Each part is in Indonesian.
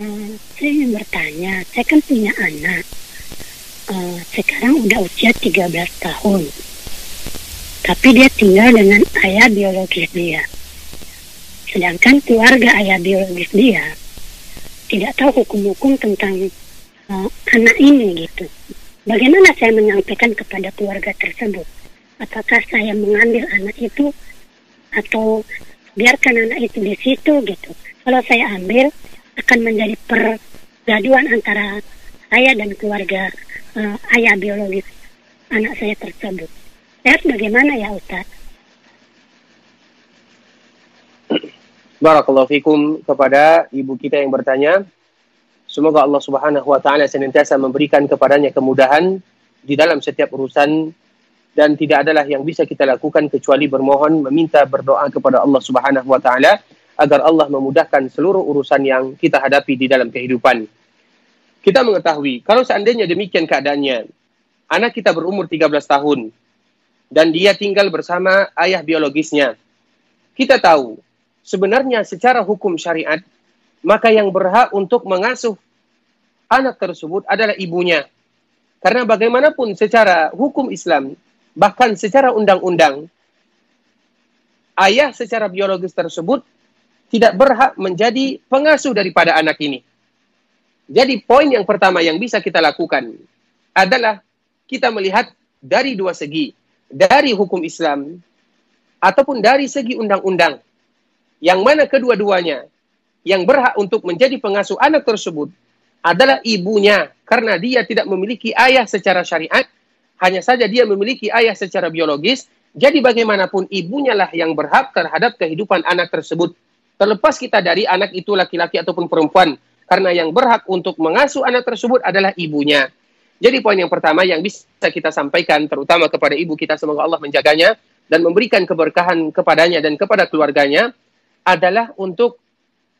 Saya ingin bertanya, saya kan punya anak. Uh, sekarang udah usia 13 tahun. Tapi dia tinggal dengan ayah biologis dia. Sedangkan keluarga ayah biologis dia tidak tahu hukum-hukum tentang uh, anak ini gitu. Bagaimana saya menyampaikan kepada keluarga tersebut? Apakah saya mengambil anak itu atau biarkan anak itu di situ gitu. Kalau saya ambil akan menjadi pergaduan antara saya dan keluarga uh, ayah biologis anak saya tersebut. Saya bagaimana ya Ustaz? Barakallahu fikum kepada ibu kita yang bertanya. Semoga Allah Subhanahu wa taala senantiasa memberikan kepadanya kemudahan di dalam setiap urusan dan tidak adalah yang bisa kita lakukan kecuali bermohon meminta berdoa kepada Allah Subhanahu wa taala agar Allah memudahkan seluruh urusan yang kita hadapi di dalam kehidupan. Kita mengetahui kalau seandainya demikian keadaannya, anak kita berumur 13 tahun dan dia tinggal bersama ayah biologisnya. Kita tahu sebenarnya secara hukum syariat maka yang berhak untuk mengasuh anak tersebut adalah ibunya. Karena bagaimanapun secara hukum Islam bahkan secara undang-undang, ayah secara biologis tersebut tidak berhak menjadi pengasuh daripada anak ini. Jadi poin yang pertama yang bisa kita lakukan adalah kita melihat dari dua segi, dari hukum Islam ataupun dari segi undang-undang. Yang mana kedua-duanya yang berhak untuk menjadi pengasuh anak tersebut adalah ibunya karena dia tidak memiliki ayah secara syariat hanya saja dia memiliki ayah secara biologis, jadi bagaimanapun ibunya lah yang berhak terhadap kehidupan anak tersebut. Terlepas kita dari anak itu laki-laki ataupun perempuan, karena yang berhak untuk mengasuh anak tersebut adalah ibunya. Jadi poin yang pertama yang bisa kita sampaikan terutama kepada ibu kita semoga Allah menjaganya dan memberikan keberkahan kepadanya dan kepada keluarganya adalah untuk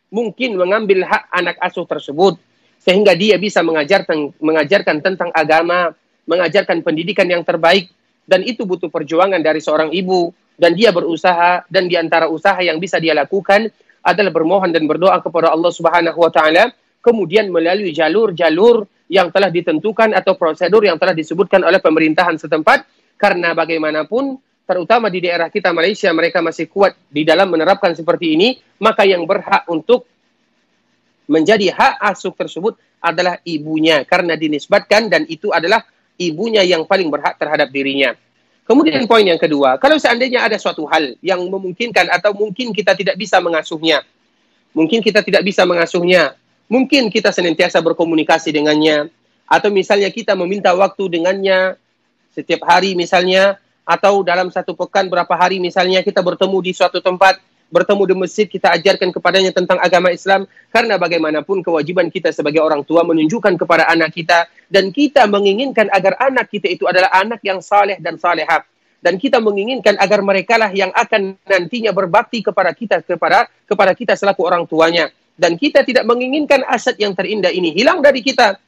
mungkin mengambil hak anak asuh tersebut sehingga dia bisa mengajarkan mengajarkan tentang agama, mengajarkan pendidikan yang terbaik dan itu butuh perjuangan dari seorang ibu dan dia berusaha dan di antara usaha yang bisa dia lakukan adalah bermohon dan berdoa kepada Allah Subhanahu wa taala kemudian melalui jalur-jalur yang telah ditentukan atau prosedur yang telah disebutkan oleh pemerintahan setempat karena bagaimanapun terutama di daerah kita Malaysia mereka masih kuat di dalam menerapkan seperti ini maka yang berhak untuk menjadi hak asuh tersebut adalah ibunya karena dinisbatkan dan itu adalah ibunya yang paling berhak terhadap dirinya. Kemudian poin yang kedua, kalau seandainya ada suatu hal yang memungkinkan atau mungkin kita tidak bisa mengasuhnya, mungkin kita tidak bisa mengasuhnya, mungkin kita senantiasa berkomunikasi dengannya, atau misalnya kita meminta waktu dengannya setiap hari misalnya, atau dalam satu pekan berapa hari misalnya kita bertemu di suatu tempat, bertemu di masjid, kita ajarkan kepadanya tentang agama Islam. Karena bagaimanapun kewajiban kita sebagai orang tua menunjukkan kepada anak kita dan kita menginginkan agar anak kita itu adalah anak yang saleh dan salehah. Dan kita menginginkan agar mereka lah yang akan nantinya berbakti kepada kita kepada kepada kita selaku orang tuanya. Dan kita tidak menginginkan aset yang terindah ini hilang dari kita.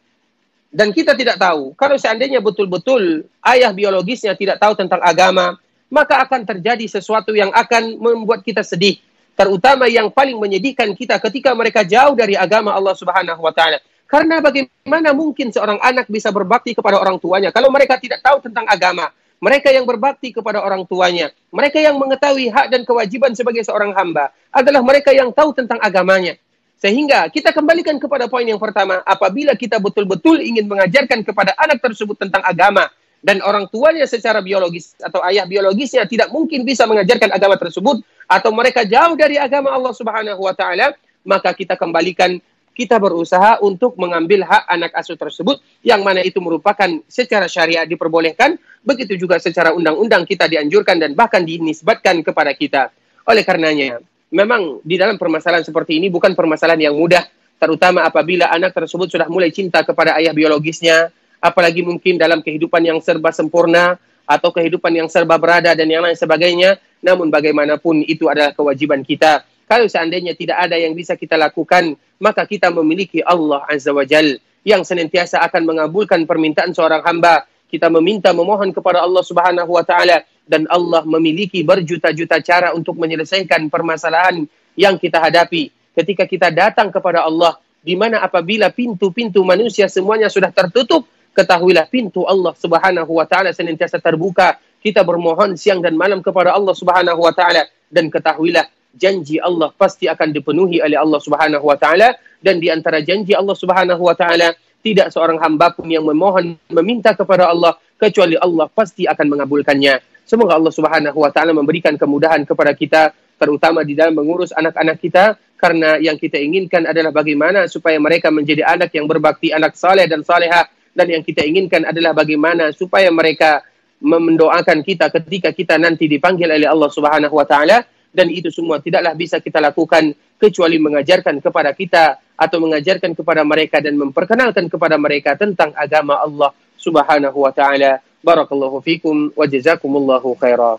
Dan kita tidak tahu, kalau seandainya betul-betul ayah biologisnya tidak tahu tentang agama, maka akan terjadi sesuatu yang akan membuat kita sedih. Terutama yang paling menyedihkan kita ketika mereka jauh dari agama Allah Subhanahu wa taala. Karena bagaimana mungkin seorang anak bisa berbakti kepada orang tuanya kalau mereka tidak tahu tentang agama? Mereka yang berbakti kepada orang tuanya, mereka yang mengetahui hak dan kewajiban sebagai seorang hamba adalah mereka yang tahu tentang agamanya. Sehingga kita kembalikan kepada poin yang pertama, apabila kita betul-betul ingin mengajarkan kepada anak tersebut tentang agama, dan orang tuanya secara biologis atau ayah biologisnya tidak mungkin bisa mengajarkan agama tersebut atau mereka jauh dari agama Allah Subhanahu wa taala, maka kita kembalikan kita berusaha untuk mengambil hak anak asuh tersebut yang mana itu merupakan secara syariat diperbolehkan, begitu juga secara undang-undang kita dianjurkan dan bahkan dinisbatkan kepada kita. Oleh karenanya, memang di dalam permasalahan seperti ini bukan permasalahan yang mudah, terutama apabila anak tersebut sudah mulai cinta kepada ayah biologisnya, apalagi mungkin dalam kehidupan yang serba sempurna atau kehidupan yang serba berada dan yang lain sebagainya. Namun bagaimanapun itu adalah kewajiban kita. Kalau seandainya tidak ada yang bisa kita lakukan, maka kita memiliki Allah Azza wa Jal yang senantiasa akan mengabulkan permintaan seorang hamba. Kita meminta memohon kepada Allah Subhanahu wa taala dan Allah memiliki berjuta-juta cara untuk menyelesaikan permasalahan yang kita hadapi. Ketika kita datang kepada Allah, di mana apabila pintu-pintu manusia semuanya sudah tertutup, ketahuilah pintu Allah Subhanahu wa taala senantiasa terbuka. Kita bermohon siang dan malam kepada Allah Subhanahu wa taala dan ketahuilah janji Allah pasti akan dipenuhi oleh Allah Subhanahu wa taala dan di antara janji Allah Subhanahu wa taala tidak seorang hamba pun yang memohon meminta kepada Allah kecuali Allah pasti akan mengabulkannya. Semoga Allah Subhanahu wa taala memberikan kemudahan kepada kita terutama di dalam mengurus anak-anak kita karena yang kita inginkan adalah bagaimana supaya mereka menjadi anak yang berbakti, anak saleh dan salehah dan yang kita inginkan adalah bagaimana supaya mereka mendoakan kita ketika kita nanti dipanggil oleh Allah Subhanahu wa taala dan itu semua tidaklah bisa kita lakukan kecuali mengajarkan kepada kita atau mengajarkan kepada mereka dan memperkenalkan kepada mereka tentang agama Allah Subhanahu wa taala. Barakallahu fikum wa jazakumullahu khairan.